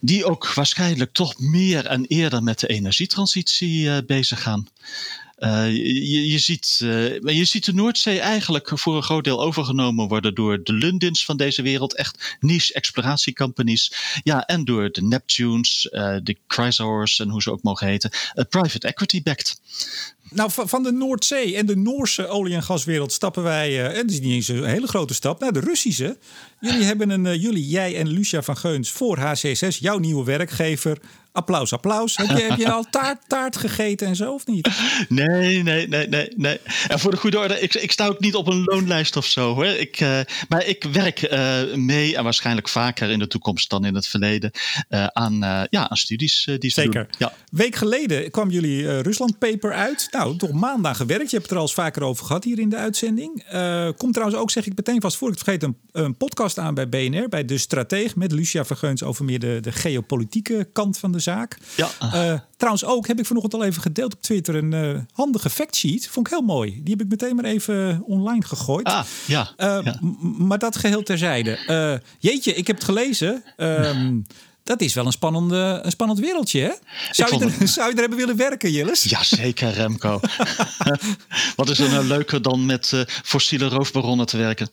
[SPEAKER 2] Die ook waarschijnlijk toch meer en eerder met de energietransitie bezig gaan. Uh, je, ziet, uh, je ziet de Noordzee eigenlijk voor een groot deel overgenomen worden door de Lundins van deze wereld. Echt niche exploratiecompanies. Ja, en door de Neptunes, uh, de Chrysaors en hoe ze ook mogen heten. private equity backed.
[SPEAKER 1] Nou, van de Noordzee en de Noorse olie- en gaswereld stappen wij, en het is niet eens een hele grote stap, naar de Russische. Jullie hebben een, jullie, jij en Lucia van Geuns voor HCSS, jouw nieuwe werkgever, Applaus, applaus. Heb je, heb je al taart, taart gegeten en zo of niet?
[SPEAKER 2] Nee, nee, nee, nee. nee. En voor de goede orde, ik, ik sta ook niet op een loonlijst of zo hoor. Ik, uh, maar ik werk uh, mee en waarschijnlijk vaker in de toekomst dan in het verleden uh, aan, ja, aan studies die ze
[SPEAKER 1] Zeker.
[SPEAKER 2] Doen. Ja.
[SPEAKER 1] Week geleden kwam jullie Rusland paper uit. Nou, toch maandag gewerkt. Je hebt het er al eens vaker over gehad hier in de uitzending. komt trouwens ook, zeg ik meteen vast voor ik het vergeet, een, een podcast aan bij BNR, bij De Strateeg met Lucia Vergeuns over meer de, de geopolitieke kant van de zaak.
[SPEAKER 2] Ja.
[SPEAKER 1] Uh, trouwens ook, heb ik vanochtend al even gedeeld op Twitter, een uh, handige factsheet. Vond ik heel mooi. Die heb ik meteen maar even online gegooid.
[SPEAKER 2] Ah, ja. Ja.
[SPEAKER 1] Maar dat geheel terzijde. jeetje, ik heb het gelezen. Um, dat is wel een, spannende, een spannend wereldje, hè? Zou, je er, het... zou je er hebben willen werken, Jillis?
[SPEAKER 2] Jazeker, Remco. Wat is er nou leuker dan met uh, fossiele roofbaronnen te werken?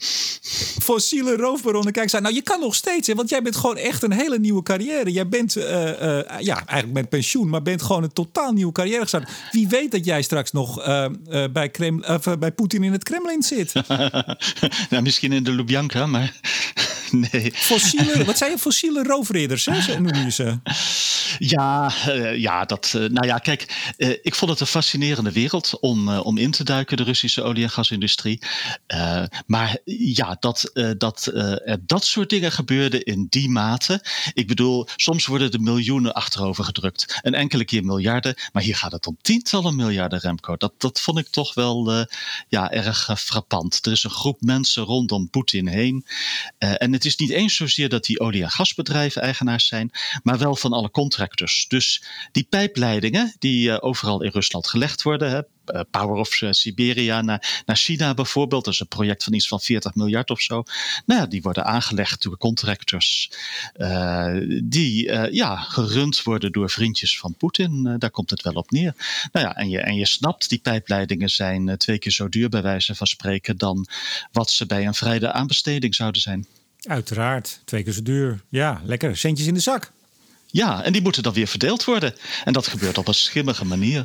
[SPEAKER 1] Fossiele roofbaronnen, kijk eens Nou, je kan nog steeds, hè, want jij bent gewoon echt een hele nieuwe carrière. Jij bent, uh, uh, ja, eigenlijk met pensioen, maar bent gewoon een totaal nieuwe carrière gestart. Wie weet dat jij straks nog bij, Kreml, bij Poetin in het Kremlin zit?
[SPEAKER 2] nou, misschien in de Lubjanka, maar nee.
[SPEAKER 1] Fossiele, wat zijn je? Fossiele roofridders, hè? noem je ze.
[SPEAKER 2] Ja, uh, ja, dat, uh, nou ja, kijk, uh, ik vond het een fascinerende wereld om, om in te duiken, de Russische olie- en gasindustrie. maar ja, dat, dat er dat soort dingen gebeurden in die mate. Ik bedoel, soms worden er miljoenen achterover gedrukt. Een enkele keer miljarden, maar hier gaat het om tientallen miljarden, Remco. Dat, dat vond ik toch wel ja, erg frappant. Er is een groep mensen rondom Poetin heen. en het is niet eens zozeer dat die olie- en gasbedrijven eigenaars zijn, maar wel van alle contractors. Dus die pijpleidingen die uh, overal in Rusland gelegd worden, hè, uh, Power of uh, Siberia naar, naar China bijvoorbeeld, dat is een project van iets van 40 miljard of zo. Nou ja, die worden aangelegd door contractors die ja, gerund worden door vriendjes van Poetin. daar komt het wel op neer. Nou ja, en je, en je snapt, die pijpleidingen zijn twee keer zo duur bij wijze van spreken dan wat ze bij een vrije aanbesteding zouden zijn.
[SPEAKER 1] Uiteraard, twee keer zo duur. Ja, lekker. Centjes in de zak.
[SPEAKER 2] Ja, en die moeten dan weer verdeeld worden. En dat gebeurt op een schimmige manier.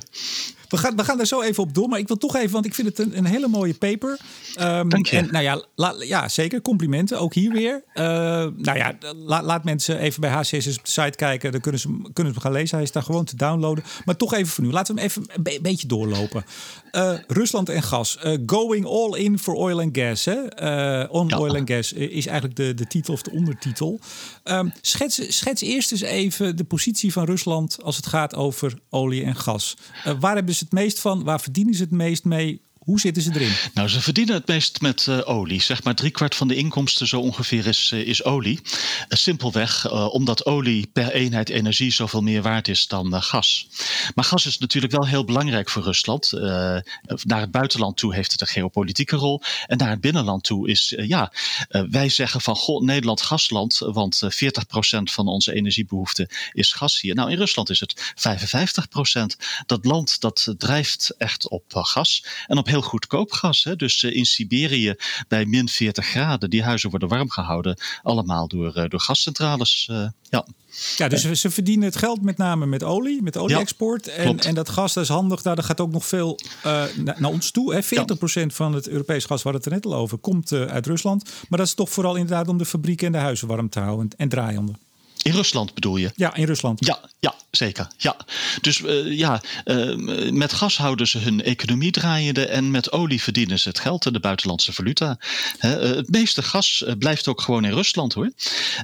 [SPEAKER 1] We gaan, we gaan daar zo even op door. Maar ik wil toch even, want ik vind het een, een hele mooie paper. Um,
[SPEAKER 2] Dank je.
[SPEAKER 1] En, nou ja, la, ja, zeker. Complimenten, ook hier weer. Uh, nou ja, la, laat mensen even bij HCSS op de site kijken. Dan kunnen ze, kunnen ze hem gaan lezen. Hij is daar gewoon te downloaden. Maar toch even voor nu. Laten we hem even een be beetje doorlopen. Uh, Rusland en gas. Uh, going all in for oil and gas. Hè? on ja. oil and gas is eigenlijk de, de titel of de ondertitel. Um, schets, schets eerst eens even de positie van Rusland als het gaat over olie en gas. waar hebben ze het meest van? Waar verdienen ze het meest mee? Hoe zitten ze erin?
[SPEAKER 2] Nou, ze verdienen het meest met uh, olie. Zeg maar driekwart van de inkomsten zo ongeveer is, uh, is olie. Uh, simpelweg omdat olie per eenheid energie zoveel meer waard is dan gas. Maar gas is natuurlijk wel heel belangrijk voor Rusland. naar het buitenland toe heeft het een geopolitieke rol. En naar het binnenland toe is, ja, wij zeggen van goh, Nederland gasland, want 40% van onze energiebehoefte is gas hier. Nou, in Rusland is het 55%. Dat land dat drijft echt op gas en op heel goedkoop gas. Hè? Dus uh, in Siberië bij min 40 graden, die huizen worden warm gehouden. Allemaal door, uh, door gascentrales. Uh, ja.
[SPEAKER 1] Ja, dus ze verdienen het geld met name met olie, met olie-export. Ja, en, en dat gas, dat is handig. Daar gaat ook nog veel uh, naar, ons toe. Hè. 40% ja. van het Europees gas, waar het er net al over, komt uh, uit Rusland. Maar dat is toch vooral inderdaad om de fabrieken en de huizen warm te houden en, en draaiende.
[SPEAKER 2] In Rusland bedoel je?
[SPEAKER 1] Ja, in Rusland.
[SPEAKER 2] Ja, ja zeker. Ja. Dus uh, ja, uh, met gas houden ze hun economie draaiende en met olie verdienen ze het geld en de buitenlandse valuta. He, uh, het meeste gas blijft ook gewoon in Rusland hoor.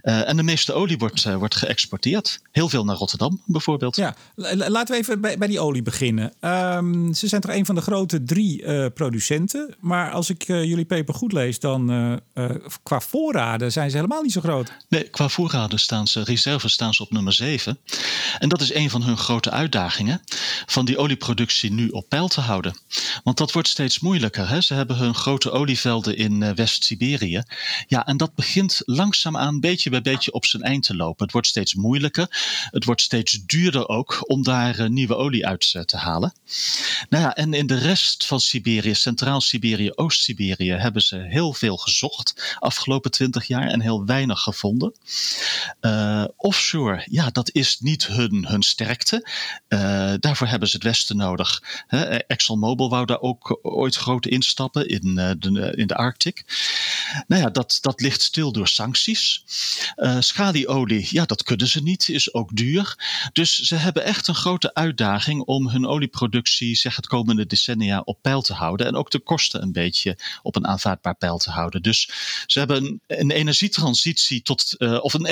[SPEAKER 2] en de meeste olie wordt, wordt geëxporteerd. Heel veel naar Rotterdam bijvoorbeeld.
[SPEAKER 1] Ja, laten we even bij, bij die olie beginnen. Um, ze zijn toch een van de grote drie producenten. Maar als ik jullie paper goed lees, dan qua voorraden zijn ze helemaal niet zo groot.
[SPEAKER 2] Nee, qua voorraden staan ze reserves staan ze op nummer 7. En dat is een van hun grote uitdagingen, van die olieproductie nu op peil te houden. Want dat wordt steeds moeilijker. Hè? Ze hebben hun grote olievelden in uh, West-Siberië. Ja, en dat begint langzaamaan beetje bij beetje op zijn eind te lopen. Het wordt steeds moeilijker. Het wordt steeds duurder ook om daar uh, nieuwe olie uit uh, te halen. Nou ja, en in de rest van Siberië, Centraal-Siberië, Oost-Siberië, hebben ze heel veel gezocht afgelopen twintig jaar en heel weinig gevonden. Uh, offshore, ja, dat is niet hun, hun sterkte. daarvoor hebben ze het Westen nodig. ExxonMobil wou daar ook ooit groot instappen in, de, in de Arctic. Nou ja, dat, dat ligt stil door sancties. schalieolie, ja, dat kunnen ze niet, is ook duur. Dus ze hebben echt een grote uitdaging om hun olieproductie, zeg het komende decennia, op peil te houden. En ook de kosten een beetje op een aanvaardbaar peil te houden. Dus ze hebben een, energietransitie tot, uh, of een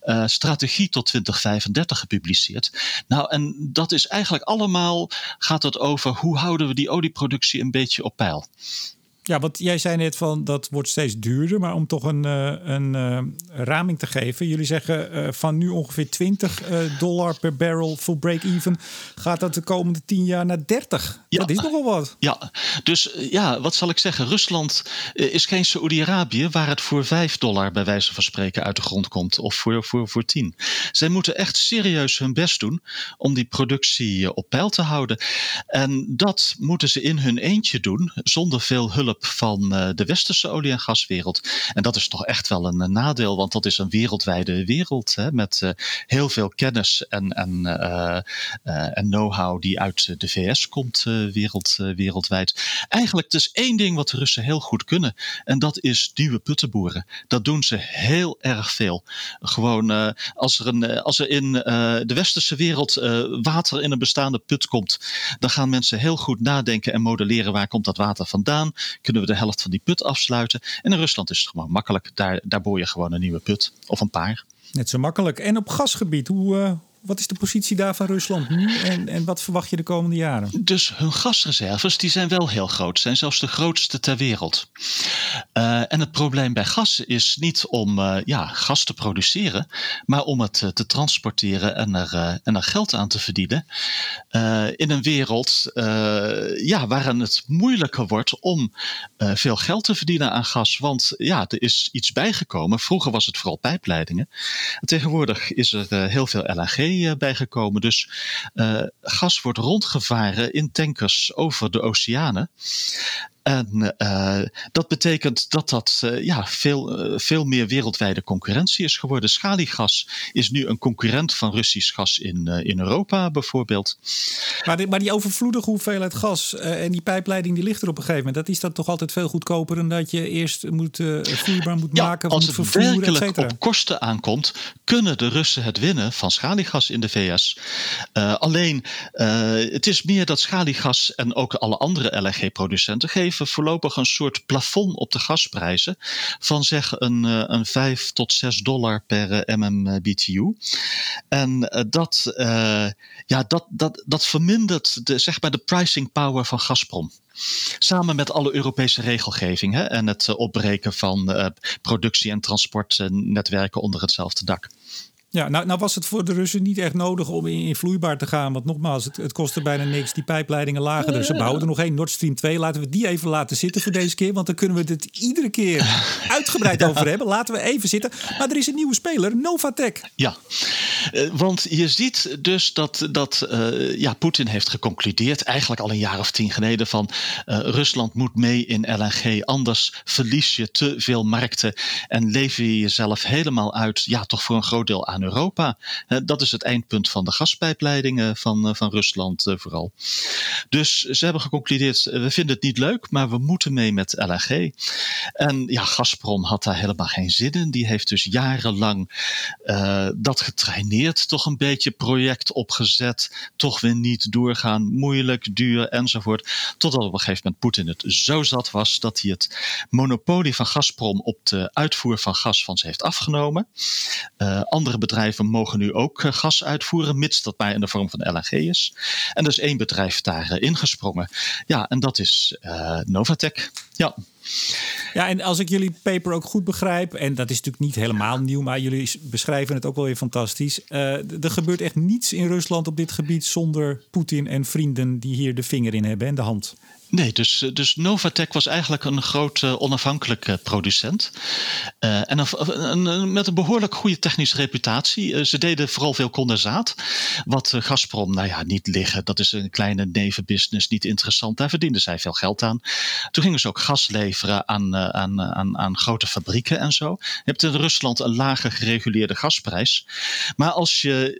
[SPEAKER 2] energiestrategie tot 2035 gepubliceerd. Nou, en dat is eigenlijk allemaal, gaat het over hoe houden we die olieproductie een beetje op peil.
[SPEAKER 1] Ja, want jij zei net van dat wordt steeds duurder, maar om toch een, uh, een uh, raming te geven. Jullie zeggen uh, van nu ongeveer 20 dollar per barrel voor break-even. Gaat dat de komende 10 jaar naar 30? Ja. Dat is nogal wat.
[SPEAKER 2] Ja, dus ja, wat zal ik zeggen? Rusland is geen Saoedi-Arabië waar het voor 5 dollar bij wijze van spreken uit de grond komt. Of voor, voor, voor 10. Zij moeten echt serieus hun best doen om die productie op peil te houden. En dat moeten ze in hun eentje doen, zonder veel hulp van uh, de westerse olie- en gaswereld. En dat is toch echt wel een, nadeel, want dat is een wereldwijde wereld hè, met uh, heel veel kennis en, en, en know-how die uit de VS komt wereld, wereldwijd. Eigenlijk, is één ding wat de Russen heel goed kunnen en dat is nieuwe putten boeren. Dat doen ze heel erg veel. Gewoon als er, een, als er in de westerse wereld water in een bestaande put komt, dan gaan mensen heel goed nadenken en modelleren waar komt dat water vandaan kunnen we de helft van die put afsluiten. En in Rusland is het gewoon makkelijk. Daar, daar boor je gewoon een nieuwe put of een paar.
[SPEAKER 1] Net zo makkelijk. En op gasgebied, hoe, uh, wat is de positie daar van Rusland nu en, en wat verwacht je de komende jaren?
[SPEAKER 2] Dus hun gasreserves die zijn wel heel groot, zijn zelfs de grootste ter wereld. Uh, en het probleem bij gas is niet om uh, ja, gas te produceren, maar om het uh, te transporteren en er, en er geld aan te verdienen. in een wereld ja, waarin het moeilijker wordt om veel geld te verdienen aan gas. Want ja, er is iets bijgekomen. Vroeger was het vooral pijpleidingen. tegenwoordig is er heel veel LNG uh, bijgekomen. Dus uh, gas wordt rondgevaren in tankers over de oceanen. En uh, dat betekent dat dat uh, ja, veel, uh, veel meer wereldwijde concurrentie is geworden. Schaliegas is nu een concurrent van Russisch gas in, in Europa bijvoorbeeld.
[SPEAKER 1] Maar die, maar die overvloedige hoeveelheid gas en die pijpleiding die ligt er op een gegeven moment. Dat is dan toch altijd veel goedkoper dan dat je eerst moet, vloeibaar moet
[SPEAKER 2] ja,
[SPEAKER 1] maken.
[SPEAKER 2] Als
[SPEAKER 1] het
[SPEAKER 2] werkelijk op kosten aankomt, kunnen de Russen het winnen van schaliegas in de VS. alleen, het is meer dat schaliegas en ook alle andere LNG-producenten geven voorlopig een soort plafond op de gasprijzen van zeg een, eh, een 5 tot 6 dollar per eh, MMBTU. En eh, dat, ja, dat, dat, dat vermindert de, zeg maar de pricing power van Gazprom. Samen met alle Europese regelgeving hè, en het opbreken van productie- en transportnetwerken onder hetzelfde dak.
[SPEAKER 1] Ja, nou, nou was het voor de Russen niet echt nodig om in, in vloeibaar te gaan. Want nogmaals, het, het kostte bijna niks. Die pijpleidingen lagen er. Ze bouwen er nog één, Nord Stream 2. Laten we die even laten zitten voor deze keer. Want dan kunnen we het iedere keer uitgebreid over hebben. Laten we even zitten. Maar er is een nieuwe speler, Novatec.
[SPEAKER 2] Ja, uh, want je ziet dus dat, dat uh, ja, Poetin heeft geconcludeerd... eigenlijk al een jaar of tien geleden van... Uh, Rusland moet mee in LNG. Anders verlies je te veel markten... en lever je jezelf helemaal uit... ja, toch voor een groot deel aan Europa. dat is het eindpunt van de gaspijpleidingen van, eh, van Rusland eh, vooral. Dus ze hebben geconcludeerd, eh, we vinden het niet leuk, maar we moeten mee met LNG. En ja, Gazprom had daar helemaal geen zin in. Die heeft dus jarenlang dat getraineerd, toch een beetje project opgezet, toch weer niet doorgaan, moeilijk, duur enzovoort. Totdat op een gegeven moment Poetin het zo zat was dat hij het monopolie van Gazprom op de uitvoer van gas van ze heeft afgenomen. Andere bedrijven mogen nu ook eh, gas uitvoeren, mits dat maar in de vorm van LNG is. En er is één bedrijf daar uh, ingesprongen. Ja, en dat is uh, Novatec. Ja.
[SPEAKER 1] Ja, en als ik jullie paper ook goed begrijp, en dat is natuurlijk niet helemaal nieuw, maar jullie beschrijven het ook wel weer fantastisch. Er gebeurt echt niets in Rusland op dit gebied zonder Poetin en vrienden die hier de vinger in hebben en de hand.
[SPEAKER 2] Nee, dus, eh, dus Novatec was eigenlijk een grote onafhankelijke producent. Uh, en een, met een behoorlijk goede technische reputatie. Ze deden vooral veel condensaat. Wat Gazprom, nou ja, niet liggen. Dat is een kleine nevenbusiness, niet interessant. Daar verdienden zij veel geld aan. Toen gingen ze ook gas leveren aan, aan, aan, aan grote fabrieken en zo. Je hebt in Rusland een lage gereguleerde gasprijs. Maar als je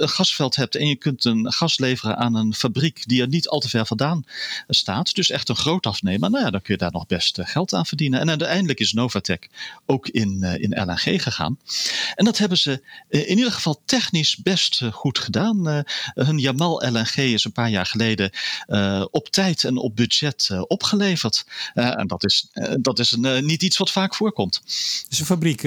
[SPEAKER 2] een gasveld hebt en je kunt een gas leveren aan een fabriek die er niet al te ver vandaan staat. Dus echt een groot afnemer. Nou ja, dan kun je daar nog best eh, geld aan verdienen. En uiteindelijk is Novatec ook in, eh, in LNG gegaan. En dat hebben ze eh, in ieder geval technisch best goed gedaan. hun Jamal LNG is een paar jaar geleden op tijd en op budget opgeleverd. en dat is, dat is een, niet iets wat vaak voorkomt.
[SPEAKER 1] Is een fabriek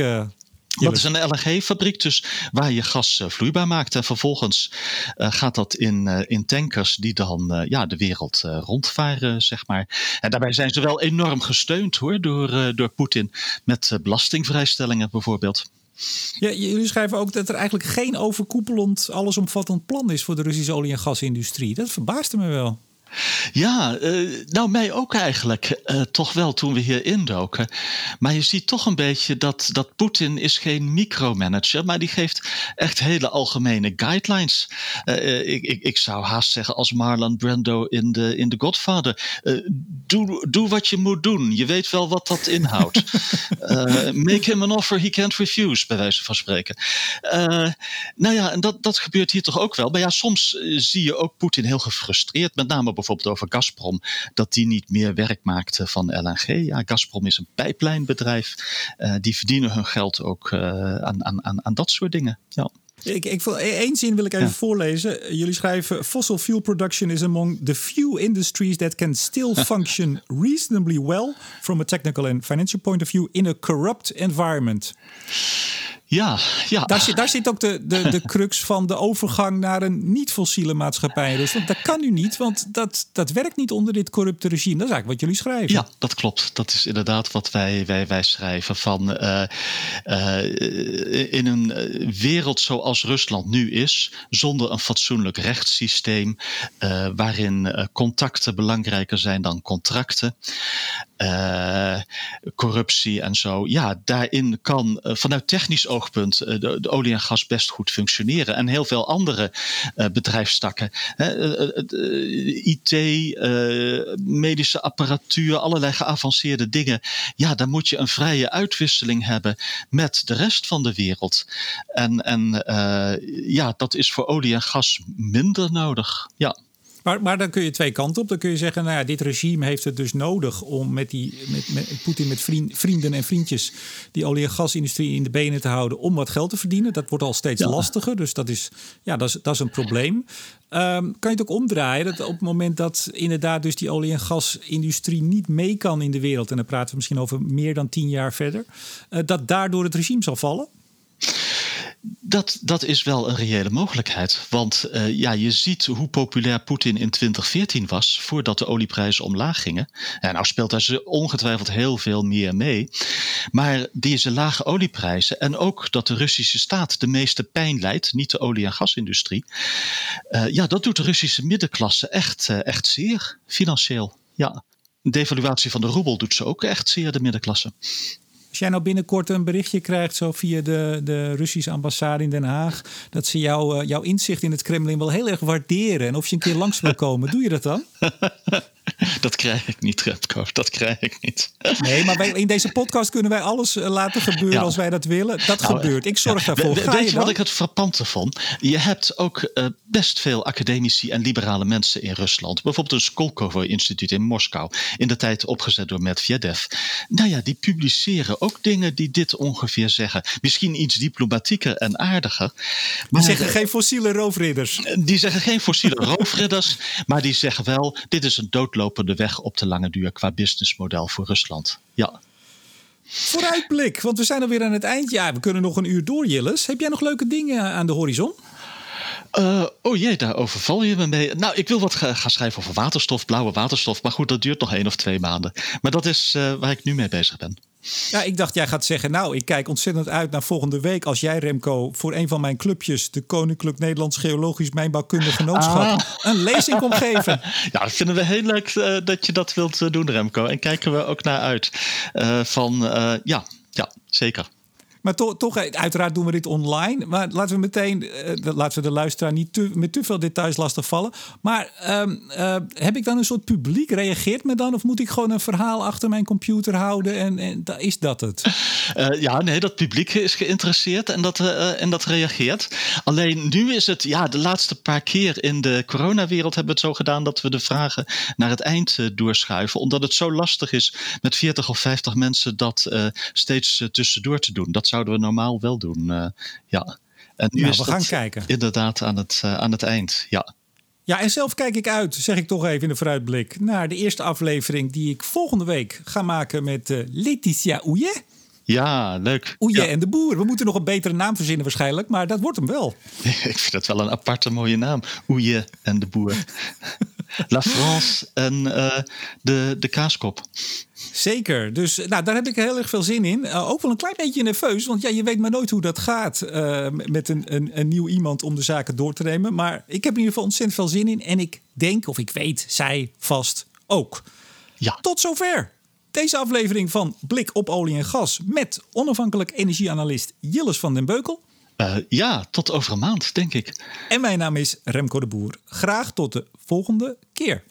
[SPEAKER 2] dat is een LNG-fabriek, dus waar je gas uh, vloeibaar maakt. En vervolgens uh, gaat dat in, uh, in tankers die dan ja, de wereld rondvaren, zeg maar. En daarbij zijn ze wel enorm gesteund hoor, door, door Poetin. Met belastingvrijstellingen bijvoorbeeld.
[SPEAKER 1] Ja, jullie schrijven ook dat er eigenlijk geen overkoepelend, allesomvattend plan is voor de Russische olie- en gasindustrie. Dat verbaasde me wel.
[SPEAKER 2] Ja, uh, nou mij ook eigenlijk. Uh, toch wel toen we hier indoken. Maar je ziet toch een beetje dat, dat Poetin is geen micromanager, maar die geeft echt hele algemene guidelines. Uh, ik, ik, ik zou haast zeggen als Marlon Brando in de, in The Godfather. doe, doe wat je moet doen. Je weet wel wat dat inhoudt. make him an offer he can't refuse, bij wijze van spreken. nou ja, en dat, dat gebeurt hier toch ook wel. Maar ja, soms zie je ook Poetin heel gefrustreerd, met name bijvoorbeeld over Gazprom, dat die niet meer werk maakte van LNG. Ja, Gazprom is een pijplijnbedrijf. Uh, die verdienen hun geld ook uh, aan, aan, aan dat soort dingen. Ja.
[SPEAKER 1] Ik, ik wil één zin wil ik even ja. voorlezen. Jullie schrijven: Fossil fuel production is among the few industries that can still function reasonably well from a technical and financial point of view in a corrupt environment.
[SPEAKER 2] Ja, ja.
[SPEAKER 1] Daar, zit, daar zit ook de, de, de crux van de overgang naar een niet-fossiele maatschappij. Dus dat kan nu niet, want dat, dat werkt niet onder dit corrupte regime. Dat is eigenlijk wat jullie schrijven.
[SPEAKER 2] Ja, dat klopt. Dat is inderdaad wat wij, wij, wij schrijven. Van, uh, uh, in een wereld zoals Rusland nu is, zonder een fatsoenlijk rechtssysteem, uh, waarin contacten belangrijker zijn dan contracten, corruptie en zo. Ja, daarin kan vanuit technisch oog oogpunt eh, de, olie en gas best goed functioneren. En heel veel andere bedrijfstakken. IT, medische apparatuur, allerlei geavanceerde dingen. Ja, daar moet je een vrije uitwisseling hebben met de rest van de wereld. En, en ja, dat is voor olie en gas minder nodig. Ja.
[SPEAKER 1] Maar, maar dan kun je twee kanten op. Dan kun je zeggen, nou ja, dit regime heeft het dus nodig om met, die, met, met Poetin met vriend, vrienden en vriendjes die olie- en gasindustrie in de benen te houden om wat geld te verdienen. Dat wordt al steeds lastiger. Dus dat is, ja, dat is, dat is een probleem. Um, kan je het ook omdraaien? Dat op het moment dat inderdaad dus die olie- en gasindustrie niet mee kan in de wereld, en dan praten we misschien over meer dan tien jaar verder, uh, dat daardoor het regime zal vallen?
[SPEAKER 2] Dat, dat is wel een reële mogelijkheid. Want uh, ja, je ziet hoe populair Poetin in 2014 was, voordat de olieprijzen omlaag gingen. En nou speelt daar ongetwijfeld heel veel meer mee. Maar deze lage olieprijzen en ook dat de Russische staat de meeste pijn leidt, niet de olie- en gasindustrie. Uh, ja, dat doet de Russische middenklasse echt, uh, echt zeer financieel. Ja. De devaluatie van de roebel doet ze ook echt zeer, de middenklasse.
[SPEAKER 1] Als jij nou binnenkort een berichtje krijgt, zo via de, de Russische ambassade in Den Haag, dat ze jou, uh, jouw inzicht in het Kremlin wel heel erg waarderen en of je een keer langs wil komen, doe je dat dan?
[SPEAKER 2] Dat krijg ik niet, Repco. Dat krijg ik niet.
[SPEAKER 1] Nee, maar wij, in deze podcast kunnen wij alles eh, laten gebeuren als wij dat willen. Dat nou, gebeurt. Ik zorg ja. daarvoor.
[SPEAKER 2] We, weet je wat ik het frappante vond? Je hebt ook uh, best veel academici en liberale mensen in Rusland. Bijvoorbeeld het Skolkovo-instituut in Moskou. In de tijd opgezet door Medvedev. Nou ja, die publiceren ook dingen die dit ongeveer zeggen. Misschien iets diplomatieker en aardiger.
[SPEAKER 1] Maar die zeggen geen fossiele roofridders.
[SPEAKER 2] Die zeggen geen fossiele roofridders. Maar die zeggen wel, dit is een doodlopende weg op de lange duur qua businessmodel voor Rusland. Ja.
[SPEAKER 1] Vooruitblik, want we zijn alweer aan het eind. Ja, we kunnen nog een uur door, Jilles. Heb jij nog leuke dingen aan de horizon?
[SPEAKER 2] Uh, oh jee, daar overval je me mee. Nou, ik wil wat gaan schrijven over waterstof, blauwe waterstof. Maar goed, dat duurt nog één of twee maanden. Maar dat is uh, waar ik nu mee bezig ben.
[SPEAKER 1] Ja, ik dacht jij gaat zeggen, nou, ik kijk ontzettend uit naar volgende week als jij Remco voor een van mijn clubjes, de Koninklijk Nederlands Geologisch Mijnbouwkundig Genootschap, ah. een lezing komt geven.
[SPEAKER 2] Ja, dat vinden we heel leuk uh, dat je dat wilt uh, doen, Remco. En kijken we ook naar uit. Uh, van ja, ja, zeker.
[SPEAKER 1] Maar to, toch, eh, uiteraard doen we dit online. Maar laten we meteen, uh, laten we de luisteraar niet met te veel details lastigvallen. Maar um, uh, heb ik dan een soort publiek? Reageert me dan? Of moet ik gewoon een verhaal achter mijn computer houden? En, en is dat het?
[SPEAKER 2] Ja, nee, dat publiek is geïnteresseerd en dat, en dat reageert. Alleen nu is het, ja, de laatste paar keer in de coronawereld hebben we het zo gedaan dat we de vragen naar het eind doorschuiven. Omdat het zo lastig is met 40 of 50 mensen dat steeds tussendoor te doen. Dat zouden we normaal wel doen. Uh, ja.
[SPEAKER 1] En nu is we gaan kijken.
[SPEAKER 2] Inderdaad, aan het, uh, aan het eind. Ja.
[SPEAKER 1] Ja, en zelf kijk ik uit, zeg ik toch even in de vooruitblik, naar de eerste aflevering die ik volgende week ga maken met uh, Letitia Ouye.
[SPEAKER 2] Ja, leuk.
[SPEAKER 1] Oeje
[SPEAKER 2] ja.
[SPEAKER 1] en de boer. We moeten nog een betere naam verzinnen waarschijnlijk, maar dat wordt hem wel.
[SPEAKER 2] ik vind dat wel een aparte mooie naam. Oeje en de boer. La France en uh, de, de kaaskop.
[SPEAKER 1] Zeker. Dus nou, daar heb ik heel erg veel zin in. Uh, ook wel een klein beetje nerveus, want ja, je weet maar nooit hoe dat gaat uh, met een, een, een, nieuw iemand om de zaken door te nemen. Maar ik heb in ieder geval ontzettend veel zin in. En ik denk, of ik weet, zij vast ook.
[SPEAKER 2] Ja.
[SPEAKER 1] Tot zover. Deze aflevering van Blik op olie en gas met onafhankelijk energieanalist Jilles van den Beukel.
[SPEAKER 2] Uh, ja, tot over een maand, denk ik.
[SPEAKER 1] En mijn naam is Remco de Boer. Graag tot de volgende keer.